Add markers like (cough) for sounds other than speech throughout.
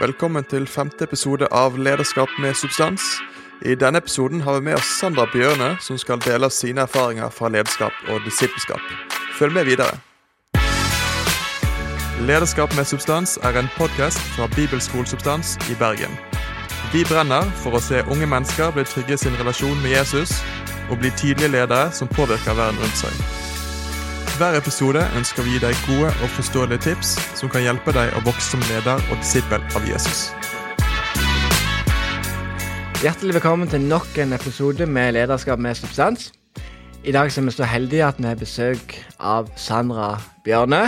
Velkommen til femte episode av Lederskap med substans. I denne episoden har vi med oss Sandra Bjørne, som skal dele sine erfaringer fra lederskap og disippelskap. Følg med videre. Lederskap med substans er en podkast fra Bibelskolesubstans i Bergen. Vi brenner for å se unge mennesker bli trygge i sin relasjon med Jesus, og bli tidlige ledere som påvirker verden rundt seg. Hver episode ønsker vi å gi deg gode og forståelige tips som kan hjelpe deg å vokse som leder og disippel av Jesus. Hjertelig velkommen til nok en episode med Lederskap med substans. I dag er vi så heldige at vi har besøk av Sandra Bjørne.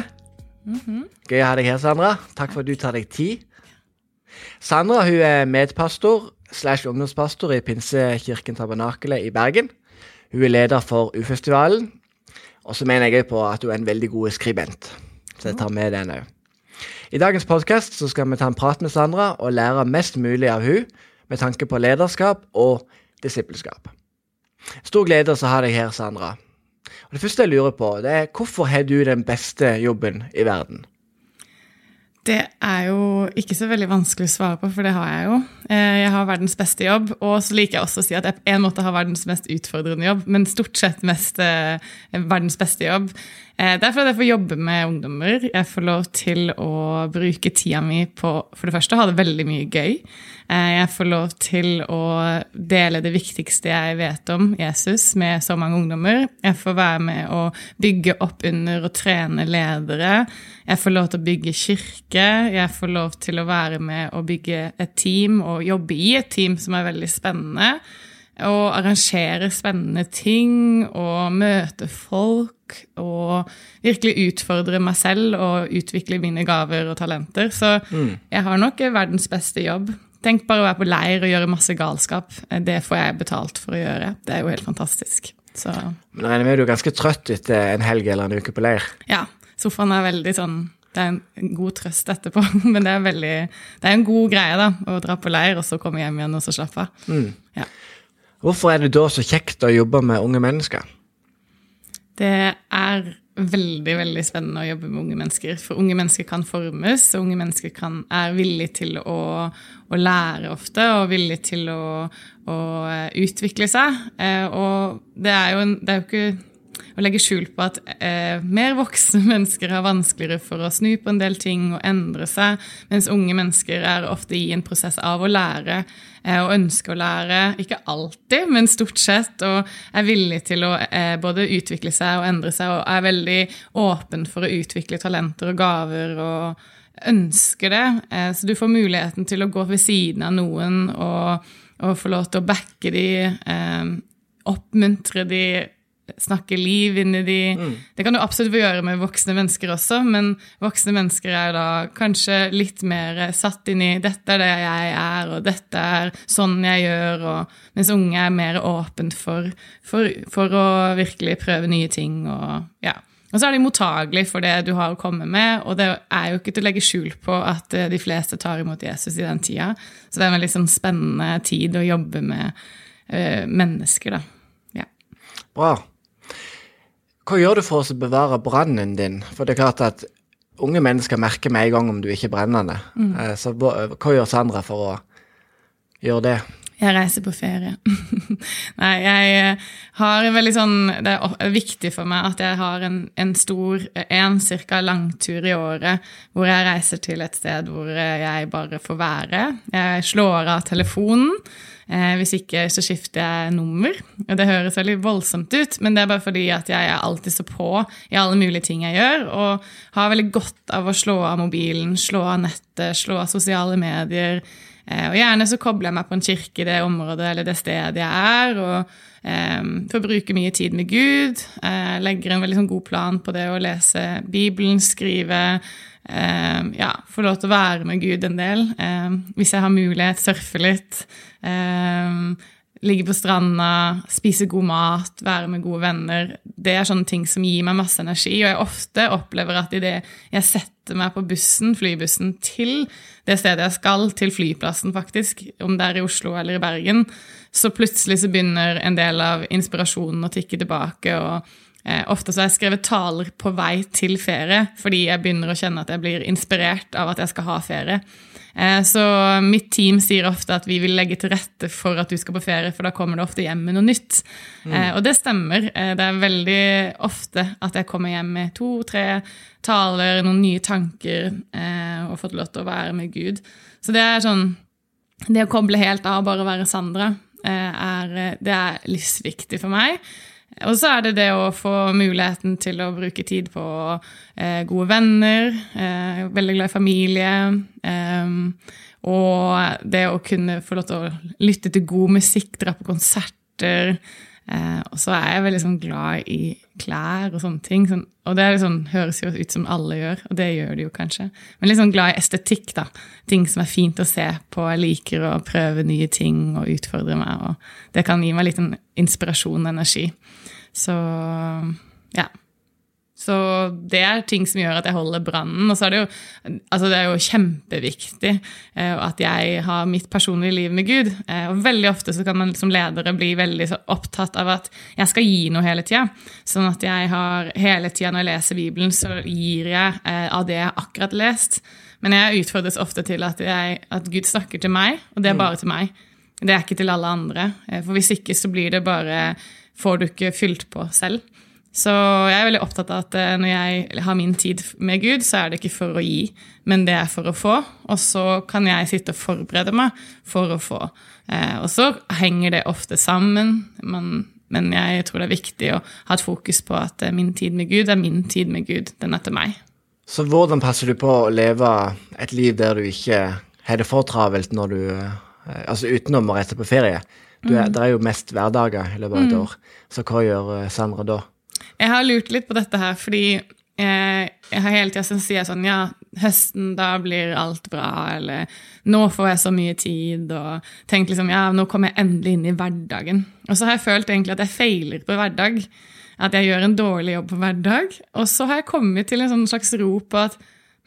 Gøy å ha deg her, Sandra. Takk for at du tar deg tid. Sandra hun er medpastor slash ungdomspastor i Pinsekirken Tabernakelet i Bergen. Hun er leder for U-festivalen. Og så mener jeg òg på at hun er en veldig god skribent. Så jeg tar med den òg. I dagens podkast skal vi ta en prat med Sandra og lære mest mulig av hun med tanke på lederskap og disippelskap. Stor glede å ha deg her, Sandra. Og Det første jeg lurer på, det er hvorfor har du den beste jobben i verden? Det er jo ikke så veldig vanskelig å svare på, for det har jeg jo. Eh, jeg har verdens beste jobb, og så liker jeg også å si at jeg på en måte har verdens mest utfordrende jobb, men stort sett mest eh, verdens beste jobb. Eh, at er fordi jeg får jobbe med ungdommer. Jeg får lov til å bruke tida mi på for det første å ha det veldig mye gøy. Jeg får lov til å dele det viktigste jeg vet om Jesus med så mange ungdommer. Jeg får være med å bygge opp under og trene ledere. Jeg får lov til å bygge kirke. Jeg får lov til å være med å bygge et team og jobbe i et team som er veldig spennende. Og arrangere spennende ting og møte folk og virkelig utfordre meg selv og utvikle mine gaver og talenter. Så jeg har nok verdens beste jobb. Tenk bare å være på leir og gjøre masse galskap. Det får jeg betalt for å gjøre. Det er jo helt fantastisk. Så Men regner med du er ganske trøtt etter en helg eller en uke på leir? ja, sofaen er veldig sånn det er en god trøst etterpå, (laughs) men det er, veldig, det er en god greie da, å dra på leir og så komme hjem igjen og så slappe av. Ja. Hvorfor er det da så kjekt å jobbe med unge mennesker? Det er veldig veldig spennende å jobbe med unge mennesker. For unge mennesker kan formes, og unge mennesker kan, er villige til å, å, lære ofte og villige til å, å utvikle seg. Eh, og det er jo, en, det er jo ikke å legge skjul på at eh, mer voksne (laughs) mennesker har vanskeligere for å snu på en del ting og endre seg, mens unge mennesker er ofte i en prosess av å lære eh, og ønske å lære. Ikke alltid, men stort sett. Og er villig til å eh, både utvikle seg og endre seg, og er veldig åpen for å utvikle talenter og gaver. og ønsker det. Eh, så du får muligheten til å gå ved siden av noen og, og få lov til å backe de, eh, oppmuntre de, snakke liv inn i de. Det kan du absolutt få gjøre med voksne mennesker også, men voksne mennesker er da kanskje litt mer satt inn i 'dette er det jeg er', og 'dette er sånn jeg gjør', og, mens unge er mer åpent for, for, for å virkelig prøve nye ting. og ja. Og så er de mottagelige for det du har å komme med, og det er jo ikke til å legge skjul på at eh, de fleste tar imot Jesus i den tida. Så det er en veldig sånn spennende tid å jobbe med øh, mennesker, da. Ja. Bra. Hva gjør du for å bevare brannen din? For det er klart at unge mennesker merker med en gang om du ikke er brennende. Mm. Så hva hva gjør Sandra for å gjøre det? Jeg reiser på ferie. (laughs) Nei, jeg eh, har veldig sånn Det er viktig for meg at jeg har en, en stor en cirka langtur i året hvor jeg reiser til et sted hvor eh, jeg bare får være. Jeg slår av telefonen. Eh, hvis ikke så skifter jeg nummer. Og det høres veldig voldsomt ut, men det er bare fordi at jeg er alltid så på i alle mulige ting jeg gjør, og har veldig godt av å slå av mobilen, slå av nettet, slå av sosiale medier. Eh, Og gjerne så kobler jeg meg på en kirke i det området eller det stedet jeg er. og eh, Får bruke mye tid med Gud. Eh, legger en veldig sånn god plan på det å lese Bibelen, skrive. Eh, ja, Få lov til å være med Gud en del. Eh, hvis jeg har mulighet, surfe litt. Eh, ligge på stranda, spise god mat, være med gode venner. Det er sånne ting som gir meg masse energi. Og jeg ofte opplever at idet jeg setter meg på bussen, flybussen til det stedet jeg skal, til flyplassen faktisk, om det er i Oslo eller i Bergen, så plutselig så begynner en del av inspirasjonen å tikke tilbake. og Eh, ofte så har jeg skrevet taler på vei til ferie, fordi jeg begynner å kjenne at jeg blir inspirert av at jeg skal ha ferie. Eh, så mitt team sier ofte at vi vil legge til rette for at du skal på ferie, for da kommer det ofte hjem med noe nytt. Mm. Og det stemmer. Det er veldig ofte at jeg kommer hjem med to-tre taler, noen nye tanker, og fått lov til å være med Gud. Så det er sånn Det å koble helt av bare være Sandra, er, det er livsviktig for meg. Og så er det det å få muligheten til å bruke tid på eh, gode venner, eh, veldig glad i familie. Eh, og det å kunne få lov til å lytte til god musikk, dra på konserter. Eh, og så er jeg veldig sånn glad i klær og sånne ting. Sånn, og det sånn, høres jo ut som alle gjør, og det gjør de jo kanskje. Men litt sånn glad i estetikk, da. Ting som er fint å se på. Jeg liker å prøve nye ting og utfordre meg. Og det kan gi meg litt en inspirasjon og energi. Så ja. Så det er ting som gjør at jeg holder brannen. Og så er det jo, altså det er jo kjempeviktig eh, at jeg har mitt personlige liv med Gud. Eh, og veldig ofte så kan man som ledere bli veldig opptatt av at jeg skal gi noe hele tida. Sånn at jeg har hele tida når jeg leser Bibelen, så gir jeg eh, av det jeg akkurat lest. Men jeg utfordres ofte til at, jeg, at Gud snakker til meg, og det er mm. bare til meg. Det er ikke til alle andre. For hvis ikke så blir det bare Får du ikke fylt på selv. Så jeg er veldig opptatt av at eh, når jeg har min tid med Gud, så er det ikke for å gi, men det er for å få. Og så kan jeg sitte og forberede meg for å få. Eh, og så henger det ofte sammen, men, jeg tror det er viktig å ha et fokus på at eh, min tid med Gud er min tid med Gud. Den er til meg. Så hvordan passer du på å leve et liv der du ikke har det for travelt når du Altså utenom å reise på ferie? Er, mm. Det er jo mest hverdager i løpet av et mm. år. Så hva gjør Sandra da? Jeg har lurt litt på dette her, fordi eh, jeg har hele tida sånn, sier sånn Ja, høsten, da blir alt bra. Eller nå får jeg så mye tid. Og tenkt liksom Ja, nå kommer jeg endelig inn i hverdagen. Og så har jeg følt egentlig at jeg feiler på hverdag. At jeg gjør en dårlig jobb på hverdag. Og så har jeg kommet til en sånn slags ro på at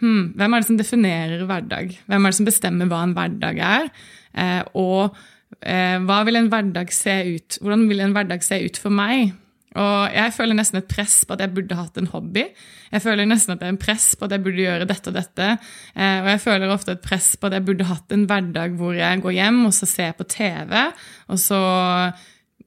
hmm, hvem er det som definerer hverdag? Hvem er det som bestemmer hva en hverdag er? Eh, og eh, hva vil en hverdag se ut? Hvordan vil en hverdag se ut for meg? Og jeg føler nesten et press på at jeg burde hatt en hobby. Jeg føler nesten at det er en press på at jeg burde gjøre dette og dette. Eh, og jeg føler ofte et press på at jeg burde hatt en hverdag hvor jeg går hjem og så ser på TV, og så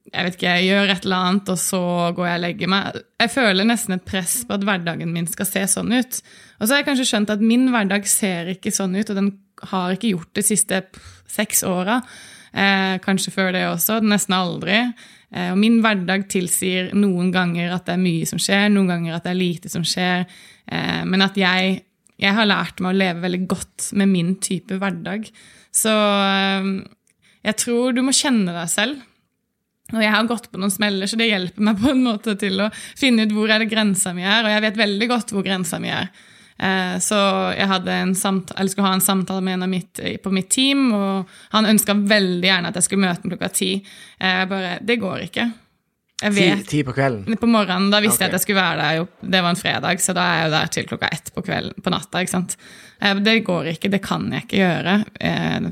jeg vet ikke, jeg gjør et eller annet, og så går jeg og legger meg. Jeg føler nesten et press på at hverdagen min skal se sånn ut. Og så har jeg kanskje skjønt at min hverdag ser ikke sånn ut, og den har ikke gjort det de siste seks åra. Eh, kanskje før det også. Nesten aldri. Eh, og min hverdag tilsier noen ganger at det er mye som skjer, noen ganger at det er lite som skjer. Eh, men at jeg, jeg har lært meg å leve veldig godt med min type hverdag. Så jeg tror du må kjenne deg selv. Og jeg har gått på noen smeller, så det hjelper meg på en måte til å finne ut hvor er det grensa mi er. Og jeg vet veldig godt hvor grensa mi er. Eh, så jeg samtale, skulle ha en samtale med en mitt, eh, på mitt team, og han ønska veldig gjerne at jeg skulle møte ham klokka ti. Jeg bare Det går ikke. Jeg vet, ti, ti på kvelden? På morgenen. Da visste okay. jeg at jeg skulle være der. Det var en fredag, så da er jeg jo der til klokka ett på kvelden, på natta. ikke sant? Eh, det går ikke. Det kan jeg ikke gjøre.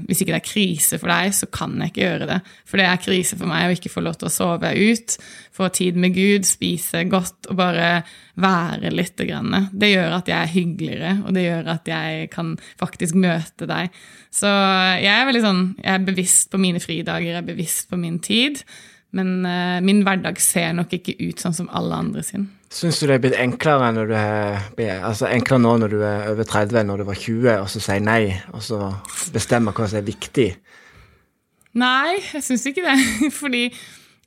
Hvis ikke det er krise for deg, så kan jeg ikke gjøre det. For det er krise for meg å ikke få lov til å sove ut, få tid med Gud, spise godt og bare være litt. Det gjør at jeg er hyggeligere, og det gjør at jeg kan faktisk møte deg. Så jeg er veldig sånn, jeg er bevisst på mine fridager, jeg er bevisst på min tid. Men uh, min hverdag ser nok ikke ut sånn som alle andre sin. Syns du det er blitt enklere, når du er, altså enklere nå når du er over 30 enn når du var 20, og så sier nei, og så bestemmer hva som er viktig? Nei, jeg syns ikke det. (laughs) Fordi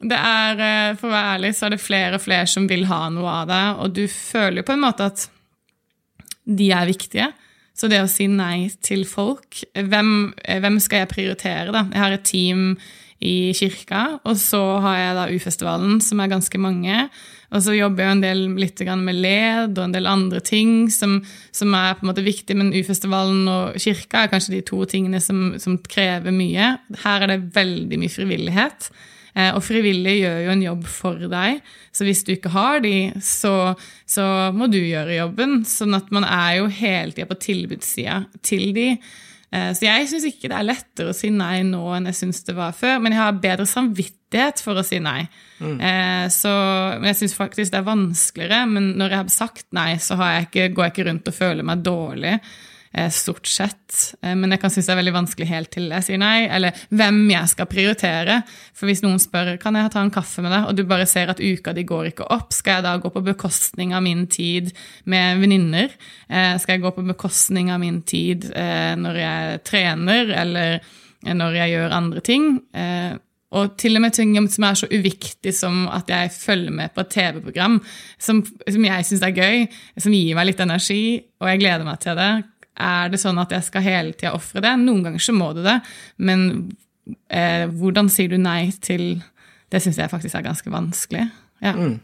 det er, eh, for å være ærlig, så er det flere og flere som vil ha noe av det, og du føler jo på en måte at de er viktige. Så det å si nei til folk Hvem, eh, hvem skal jeg prioritere, da? Jeg har et team i kirka. Og så har jeg da U-festivalen, som er ganske mange. Og så jobber jeg en del litt med led og en del andre ting som, som er på en måte viktig, men U-festivalen og kirka er kanskje de to tingene som, som, krever mye. Her er det veldig mye frivillighet. Eh, og frivillige gjør jo en jobb for deg, så hvis du ikke har de, så, så må du gjøre jobben. Sånn at man er jo hele tida på tilbudssida til de. Eh, så jeg syns ikke det er lettere å si nei nå enn jeg syns det var før, men jeg har bedre samvittighet for å si nei. Mm. Så, men jeg syns faktisk det er vanskeligere, men når jeg har sagt nei, så jeg ikke, går jeg ikke rundt og føler meg dårlig. Eh, stort sett. Eh, men jeg kan synes det er veldig vanskelig helt til jeg sier nei, eller hvem jeg skal prioritere. For hvis noen spør kan jeg ta en kaffe med deg, og du bare ser at uka di går ikke opp, skal jeg da gå på bekostning av min tid med venninner? Eh, skal jeg gå på bekostning av min tid når jeg trener, eller når jeg gjør andre ting? Og til og med ting som er så uviktig som at jeg følger med på et TV-program som, som, jeg syns er gøy, som gir meg litt energi, og jeg gleder meg til det, er det sånn at jeg skal hele tida ofre det? Noen ganger så må du det, men eh, hvordan sier du nei til Det syns jeg faktisk er ganske vanskelig. Ja. Mm.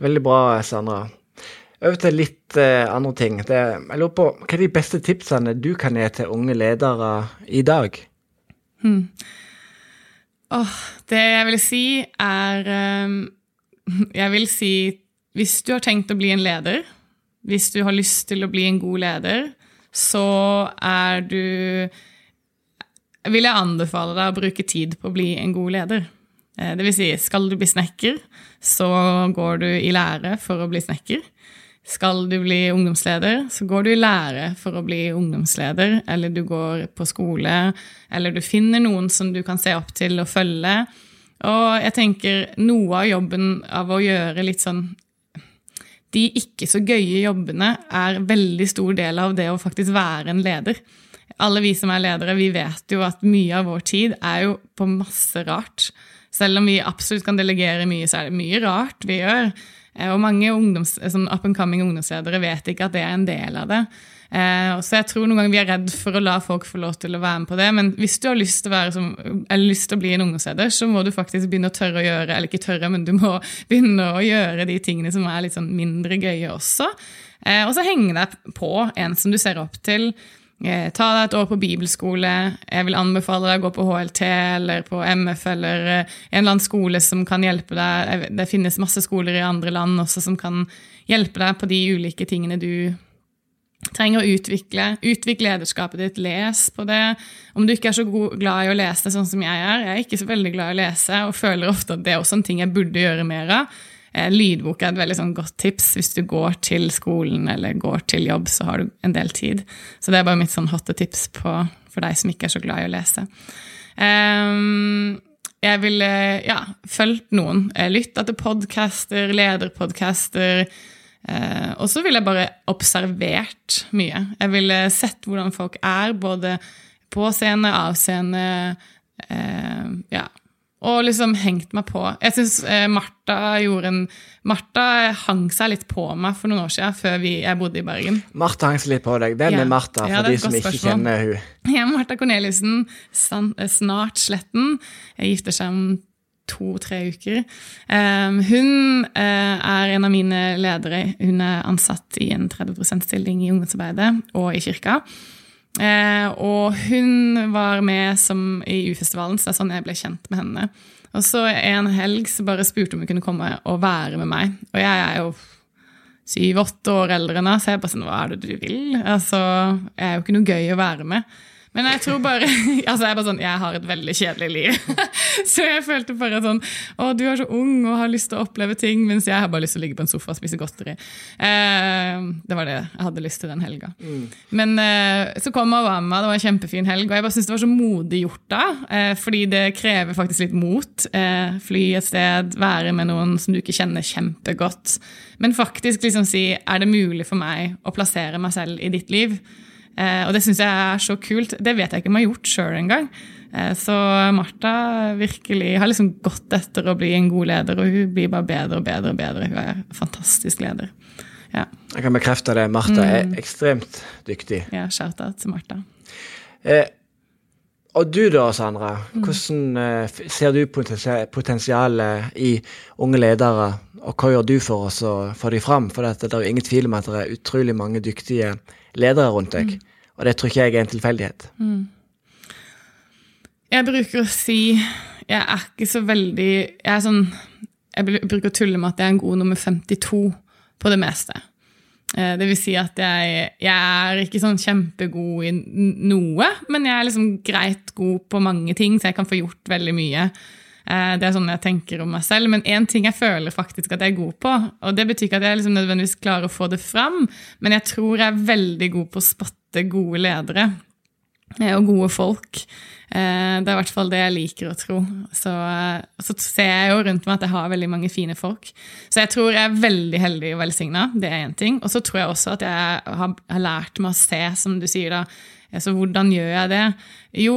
Veldig bra, Sandra. Over til litt eh, andre ting. Det, jeg lurer på, Hva er de beste tipsene du kan gi til unge ledere i dag? Hmm. Oh, det jeg vil si, er um, (laughs) Jeg vil si hvis du har tenkt å bli en leder, hvis du har lyst til å bli en god leder, så er du Vil jeg anbefale deg å bruke tid på å bli en god leder. Eh, det vil si, skal du bli snekker, så går du i lære for å bli snekker. Skal du bli ungdomsleder, så går du i lære for å bli ungdomsleder, eller du går på skole, eller du finner noen som du kan se opp til og følge. Og jeg tenker noe av jobben av å gjøre litt sånn de ikke så gøye jobbene er veldig stor del av det å faktisk være en leder. Alle vi som er ledere, vi vet jo at mye av vår tid er jo på masse rart. Selv om vi absolutt kan delegere mye, så er det mye rart vi gjør. Eh, og mange ungdoms, sånn up and coming ungdomsledere vet ikke at det er en del av det. Eh, så jeg tror noen ganger vi er redd for å la folk få lov til å være med på det. Men hvis du har lyst til å, som, lyst til å bli en ungdomsleder, så må du faktisk begynne å tørre å gjøre eller ikke tørre, men du må (laughs) begynne å gjøre de tingene som er litt sånn mindre gøye også. Eh, og så henge deg på en som du ser opp til. Eh, ta deg et år på bibelskole. Jeg vil anbefale deg å gå på HLT eller på MF eller en eller annen skole som kan hjelpe deg. Det finnes masse skoler i andre land også som kan hjelpe deg på de ulike tingene du trenger å utvikle. Utvikle lederskapet ditt, les på det. Om du ikke er så god, glad i å lese sånn som jeg er. Jeg er ikke så veldig glad i å lese og føler ofte at det er også en ting jeg burde gjøre mer av. Eh, lydbok er et veldig sånn godt tips. Hvis du går til skolen eller går til jobb, så har du en del tid. Så det er bare mitt sånn hotte tips på, for deg som ikke er så glad i å lese. Um, jeg ville ja, fulgt noen. Lytta til podcaster, lederpodcaster Eh, og så ville jeg bare observert mye. Jeg ville sett hvordan folk er, både på scene, av scene. Eh, ja. Og liksom hengt meg på. Jeg syns eh, Martha gjorde en Martha hang seg litt på meg for noen år siden, før vi, jeg bodde i Bergen. Martha hang seg litt på deg. Hvem ja. er Martha, for ja, de som ikke kjenner hun? (laughs) Ja, Martha Corneliussen, eh, snart Sletten, jeg gifter seg om to-tre uker. Um, hun uh, er en av mine ledere. Hun er ansatt i en 30 %-stilling i ungdomsarbeidet og i kirka. Uh, og hun var med i U-festivalen, så det er sånn jeg ble kjent med henne. Og så en helg så bare spurte om hun kunne komme og være med meg. Og jeg er jo syv-åtte år eldre enn henne, så jeg bare sånn Hva er det du vil? Altså, jeg er jo ikke noe gøy å være med. Men jeg tror bare (laughs) altså Jeg bare sånn, jeg har et veldig kjedelig liv. (laughs) så jeg følte bare sånn Å, du er så ung og har lyst til å oppleve ting, mens jeg har bare lyst til å ligge på en sofa og spise godteri. Eh, det var det jeg hadde lyst til den helga. Mm. Men eh, så kom jeg og var med, det var en kjempefin helg, og jeg bare syntes det var så modig gjort da. Eh, fordi det krever faktisk litt mot. Fly et sted, være med noen som du ikke kjenner kjempegodt. Men faktisk liksom si er det mulig for meg å plassere meg selv i ditt liv? Eh, og det syns jeg er så kult. Det vet jeg ikke om jeg har gjort sjøl engang. Eh, så Martha virkelig har liksom gått etter å bli en god leder, og hun blir bare bedre og bedre og bedre. Hun er en fantastisk leder. Ja. Jeg kan bekrefte det. Martha mm. er ekstremt dyktig. Ja, shout-out til Martha. Eh, og du da, Sandra. Hvordan eh, ser du potensialet i unge ledere, og hva gjør du for oss å få dem fram? For det er jo ingen tvil om at det er utrolig mange dyktige ledere rundt deg. Mm. Og det tror ikke jeg er en tilfeldighet. Mm. Jeg bruker å si Jeg er ikke så veldig Jeg sånn Jeg bruker å tulle med at jeg er en god nummer 52 på det meste. Eh, det vil si at jeg, jeg er ikke sånn kjempegod i noe, men jeg er liksom greit god på mange ting, så jeg kan få gjort veldig mye. Eh, det er sånn jeg tenker om meg selv. Men én ting jeg føler faktisk at jeg er god på, og det betyr ikke at jeg liksom nødvendigvis klarer å få det fram, men jeg tror jeg er veldig god på å spotte gode ledere eh, og gode folk. Eh, det er i hvert fall det jeg liker å tro. Så, så, ser jeg jo rundt meg at jeg har veldig mange fine folk. Så jeg tror jeg er veldig heldig og velsigna. Det er én ting. Og så tror jeg også at jeg har, lært meg å se, som du sier da. Altså, hvordan gjør jeg det? Jo,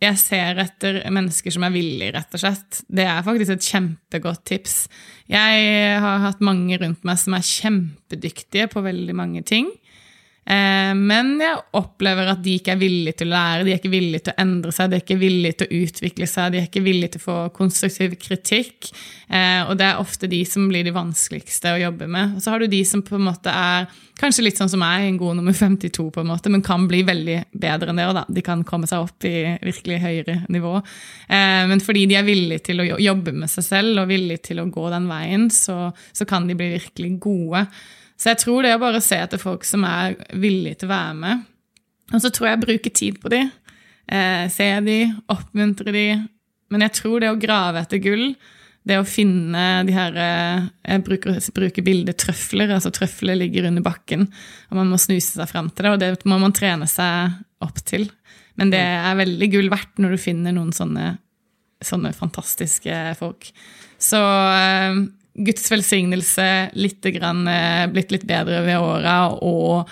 jeg ser etter mennesker som er villige, rett og slett. Det er faktisk et kjempegodt tips. Jeg har hatt mange rundt meg som er kjempedyktige på veldig mange ting. Eh, men jeg opplever at de ikke er villige til å lære, de er ikke villige til å endre seg, de er ikke villige til å utvikle seg, de er ikke villige til å få konstruktiv kritikk. Eh, og det er ofte de som blir de vanskeligste å jobbe med. Og så har du de som på en måte er kanskje litt sånn som meg, en god nummer 52, på en måte, men kan bli veldig bedre enn det. Da. De kan komme seg opp i virkelig høyere nivå. Eh, men fordi de er villige til å jobbe med seg selv og villige til å gå den veien, så, så kan de bli virkelig gode. Så jeg tror det å bare se etter folk som er villige til å være med, og så tror jeg bruke tid på de, eh, se de, oppmuntre de. Men jeg tror det å grave etter gull, det å finne de her eh, Jeg bruker, bruker bildet trøfler. altså Trøfler ligger under bakken, og man må snuse seg fram til det. Og det må man trene seg opp til. Men det er veldig gull verdt når du finner noen sånne, sånne fantastiske folk. Så eh, Guds velsignelse, litt grann, eh, blitt litt bedre ved åra, og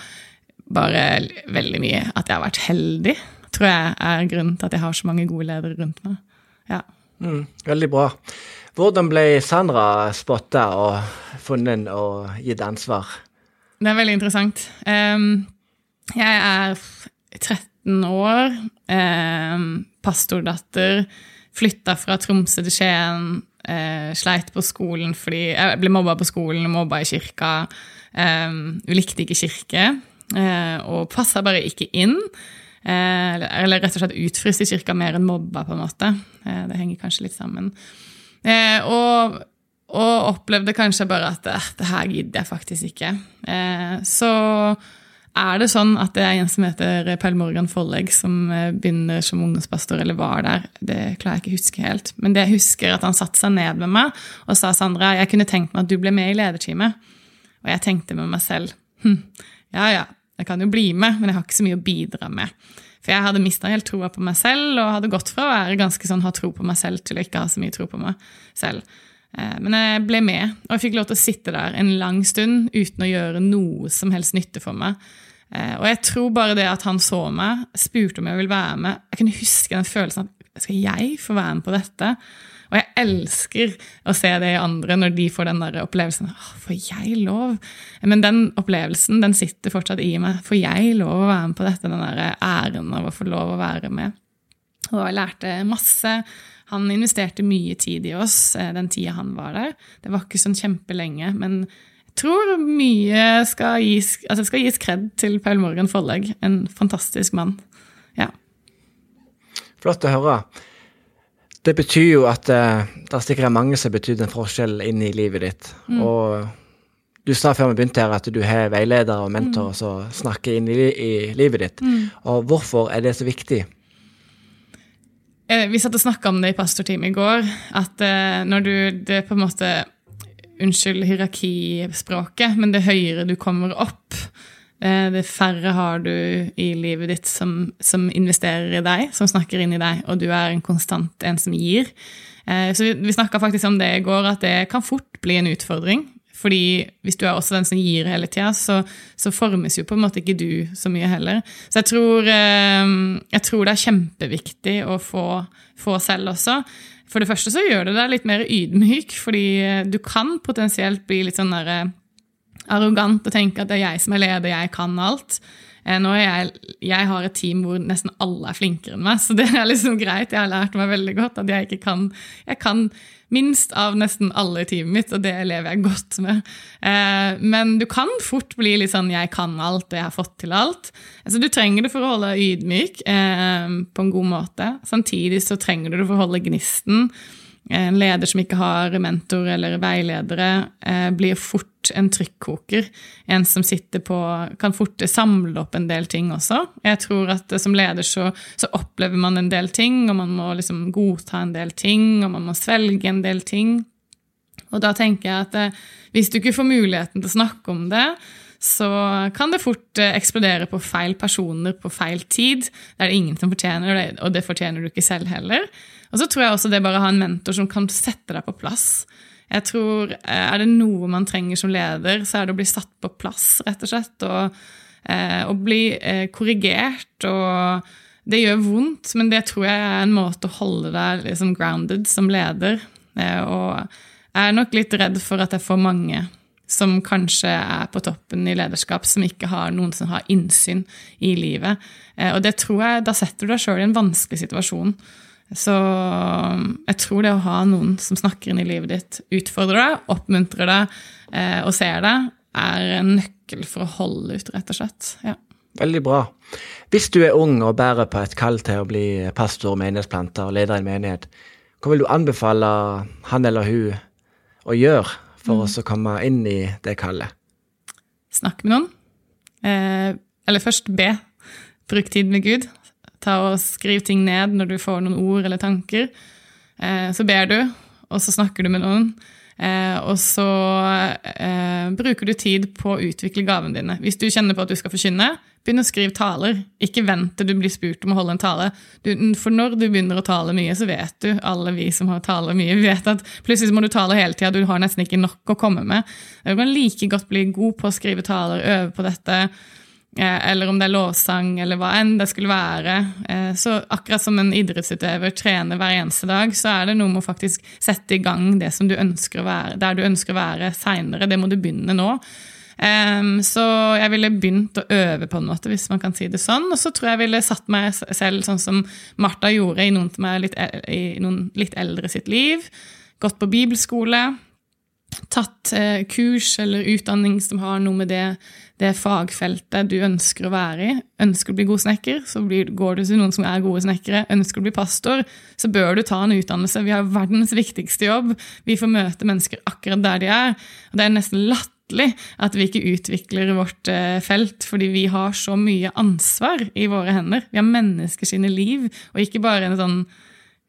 bare veldig mye at jeg har vært heldig, tror jeg er grunnen til at jeg har så mange gode ledere rundt meg. Ja. Mm, veldig bra. Hvordan ble Sandra spotta og funnet og gitt ansvar? Det er veldig interessant. Jeg er 13 år, pastordatter, flytta fra Tromsø til Skien eh, sleit på skolen fordi Jeg ble mobba på skolen, mobba i kirka. Eh, likte ikke kirke. Eh, og passa bare ikke inn. Eh, eller rett og slett utfryst i kirka mer enn mobba, på en måte. Eh, det henger kanskje litt sammen. Eh, og, og, opplevde kanskje bare at det her gidder jeg faktisk ikke. så er det sånn at det er en som heter Pell Morgan Follegg, som eh, begynner som ungdomspastor, eller var der? Det klarer jeg ikke å huske helt. Men det jeg husker at han satte seg ned med meg og sa Sandra, jeg kunne tenkt meg at du ble med i lederteamet. Og jeg tenkte med meg selv hm, ja ja, jeg kan jo bli med, men jeg har ikke så mye å bidra med. For jeg hadde mista helt troa på meg selv, og hadde gått fra å være ganske sånn ha tro på meg selv til å ikke ha så mye tro på meg selv. Eh, men jeg ble med, og jeg fikk lov til å sitte der en lang stund uten å gjøre noe som helst nytte for meg. Eh, og jeg tror bare det at han så meg, spurte om jeg ville være med Jeg kunne huske den følelsen at skal jeg få være med på dette? Og jeg elsker å se det i andre når de får den der opplevelsen. Får jeg lov? Men den opplevelsen den sitter fortsatt i meg. Får jeg lov å være med på dette? Den der æren av å få lov å være med. Og jeg lærte masse. Han investerte mye tid i oss eh, den tida han var der. Det var ikke sånn kjempelenge, men jeg tror mye skal gis, altså skal gis kred til Paul Morgan Forlegg. En fantastisk mann. Ja. Flott å høre. Det betyr jo at uh, det sikkert er mange som betyr en forskjell inn i livet ditt. Mm. Og du sa før vi begynte her at du har veiledere og mentorer mm. som snakker inn i, i livet ditt. Mm. Og hvorfor er det så viktig? Eh, vi satt og snakka om det i pastorteamet i går. At uh, når du det på en måte Unnskyld hierarkispråket, men det høyere du kommer opp, uh, det færre har du i livet ditt som, som, investerer i deg, som snakker inn i deg, og du er en konstant en som gir. Så vi, vi snakka faktisk om det i går, at det kan fort bli en utfordring. Fordi hvis du er også den som gir hele tida, så, så, formes jo på en måte ikke du så mye heller. Så jeg tror, eh, jeg tror det er kjempeviktig å få, få, selv også. For det første så gjør det deg litt mer ydmyk, fordi du kan potensielt bli litt sånn eh, arrogant og tenke at det er jeg som er leder, jeg kan alt. Eh, nå er jeg, jeg har et team hvor nesten alle er flinkere enn meg, så det er liksom greit. Jeg har lært meg veldig godt at jeg ikke kan Jeg kan minst av nesten alle i teamet mitt, og det lever jeg godt med. Eh, men du kan fort bli litt sånn 'jeg kan alt, og jeg har fått til alt'. Altså, du trenger det for å holde ydmyk eh, på en god måte. Samtidig så trenger du det for å holde gnisten. En leder som ikke har mentor eller veiledere, eh, blir fort en trykkoker. En som sitter på Kan fort samle opp en del ting også. Jeg tror at som leder så, så opplever man en del ting, og man må liksom godta en del ting, og man må svelge en del ting. Og da tenker jeg at eh, hvis du ikke får muligheten til å snakke om det, så kan det fort eh, eksplodere på feil personer på feil tid. Det er det ingen som fortjener, og det fortjener du ikke selv heller. Og så tror jeg også det bare å ha en mentor som kan sette deg på plass. Jeg tror eh, Er det noe man trenger som leder, så er det å bli satt på plass, rett og slett. Og, eh, og bli eh, korrigert. og det gjør vondt, men det tror jeg er en måte å holde deg liksom grounded som leder. Og jeg er nok litt redd for at jeg får mange som kanskje er på toppen i lederskap, som ikke har noen som har innsyn i livet. Og det tror jeg, da setter du deg sjøl i en vanskelig situasjon. Så jeg tror det å ha noen som snakker inn i livet ditt, utfordrer deg, oppmuntrer deg eh, og ser deg, er en nøkkel for å holde ut, rett og slett. Ja. Veldig bra. Hvis du er ung og bærer på et kall til å bli pastor, menighetsplanter og leder i en menighet, hva vil du anbefale han eller hun å gjøre for mm. å komme inn i det kallet? Snakk med noen. Eh, eller først be. Bruk tid med Gud. Ta og Skriv ting ned når du får noen ord eller tanker. Eh, så ber du, og så snakker du med noen. Eh, og så eh, bruker du tid på å utvikle gavene dine. Hvis du kjenner på at du skal forkynne, begynn å skrive taler. Ikke vent til du blir spurt om å holde en tale. Du, for når du begynner å tale mye, så vet du, alle vi som har taler mye, (laughs) vet at plutselig må du tale hele tida, du har nesten ikke nok å komme med. Du kan like godt bli god på å skrive taler, øve på dette. Eh, eller om det er lovsang, eller hva enn det skulle være. Eh, så akkurat som en idrettsutøver trener hver eneste dag, så er det noe med å faktisk sette i gang det som du ønsker å være, der du ønsker å være seinere. Det må du begynne nå. Så jeg ville begynt å øve, på en måte, hvis man kan si det sånn. Og så tror jeg jeg ville satt meg selv sånn som Martha gjorde i noen, litt, i noen litt eldre sitt liv. Gått på bibelskole tatt eh, kurs eller utdanning som har noe med det, det, fagfeltet du ønsker å være i. Ønsker å bli god snekker, så blir, går du til noen som er gode snekkere. Ønsker å bli pastor, så bør du ta en utdannelse. Vi har verdens viktigste jobb. Vi får møte mennesker akkurat der de er. Og det er nesten latterlig at vi ikke utvikler vårt eh, felt, fordi vi har så mye ansvar i våre hender. Vi har mennesker liv, og ikke bare en sånn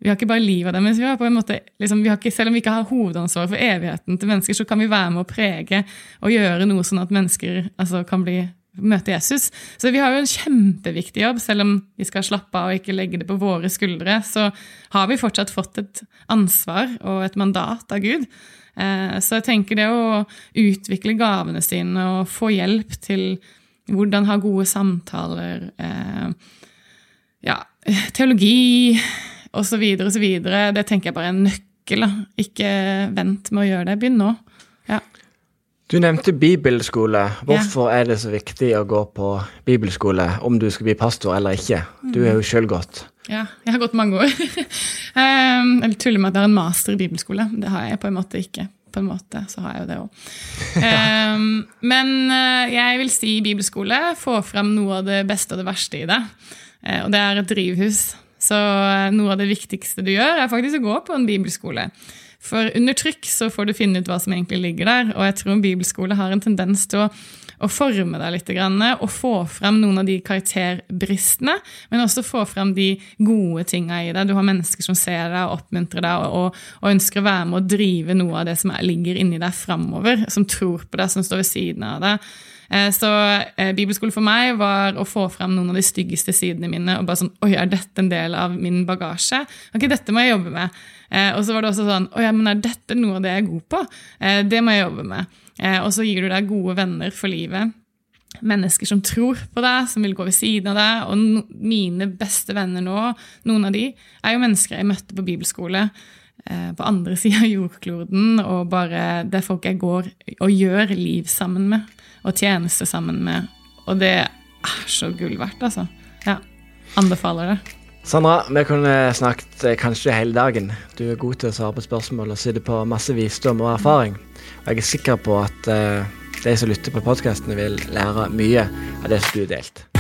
vi har ikke bare livet deres, vi har på en måte, liksom, ikke, selv om vi ikke har hovedansvaret for evigheten til mennesker, så kan vi være med å prege og gjøre noe sånn at mennesker altså, kan bli, møte Jesus. Så vi har jo en kjempeviktig jobb, selv om vi skal slappe av og ikke legge det på våre skuldre. Så har vi fortsatt fått et ansvar og et mandat av Gud. Eh, så jeg tenker det å utvikle gavene sine og få hjelp til hvordan ha gode samtaler eh, Ja, teologi osv., osv. Det tenker jeg bare er en nøkkel. Da. Ikke vent med å gjøre det. Begynn nå. Ja. Du nevnte bibelskole. Hvorfor ja. er det så viktig å gå på bibelskole om du skal bli pastor eller ikke? Du er jo sjøl gått. Ja, jeg har gått mange år. (laughs) jeg tuller med at jeg har en master i bibelskole. Det har jeg på en måte ikke. På en måte så har jeg jo det òg. Um, (laughs) men uh, jeg vil si bibelskole Få fram noe av det beste og det verste i det. Uh, og det er et drivhus. Så eh, noe av det viktigste du gjør, er faktisk å gå på en bibelskole. For under trykk så får du finne ut hva som egentlig ligger der. Og jeg tror en bibelskole har en tendens til å, å forme deg litt og få frem noen av de karakterbristene, men også få frem de gode tinga i deg. Du har mennesker som ser deg og oppmuntrer deg og, og, og ønsker å være med å drive noe av det som ligger inni deg framover, som tror på deg, som står ved siden av deg. Eh, så eh, bibelskole for meg var å få frem noen av de styggeste sidene mine. og bare sånn, oi, Er dette en del av min bagasje? Ok, dette må jeg jobbe med. Eh, og så var det også sånn oi, men Er dette noe av det jeg er god på? Det må jeg jobbe med. Og så gir du deg gode venner for livet. Mennesker som tror på deg, som vil gå ved siden av deg. Og no, mine beste venner nå, noen av de, er jo mennesker jeg møtte på bibelskole på andre sida av jordkloden, og bare det folk jeg går og gjør liv sammen med og tjenester sammen med. Og det er så gull verdt, altså. Ja. Anbefaler det. Sandra, vi kunne snakket eh, kanskje hele dagen. Du er god til å svare på spørsmål og sitter på masse visdom og erfaring. Og jeg er sikker på at uh, de som lytter på podkastene, vil lære mye av det som du har delt.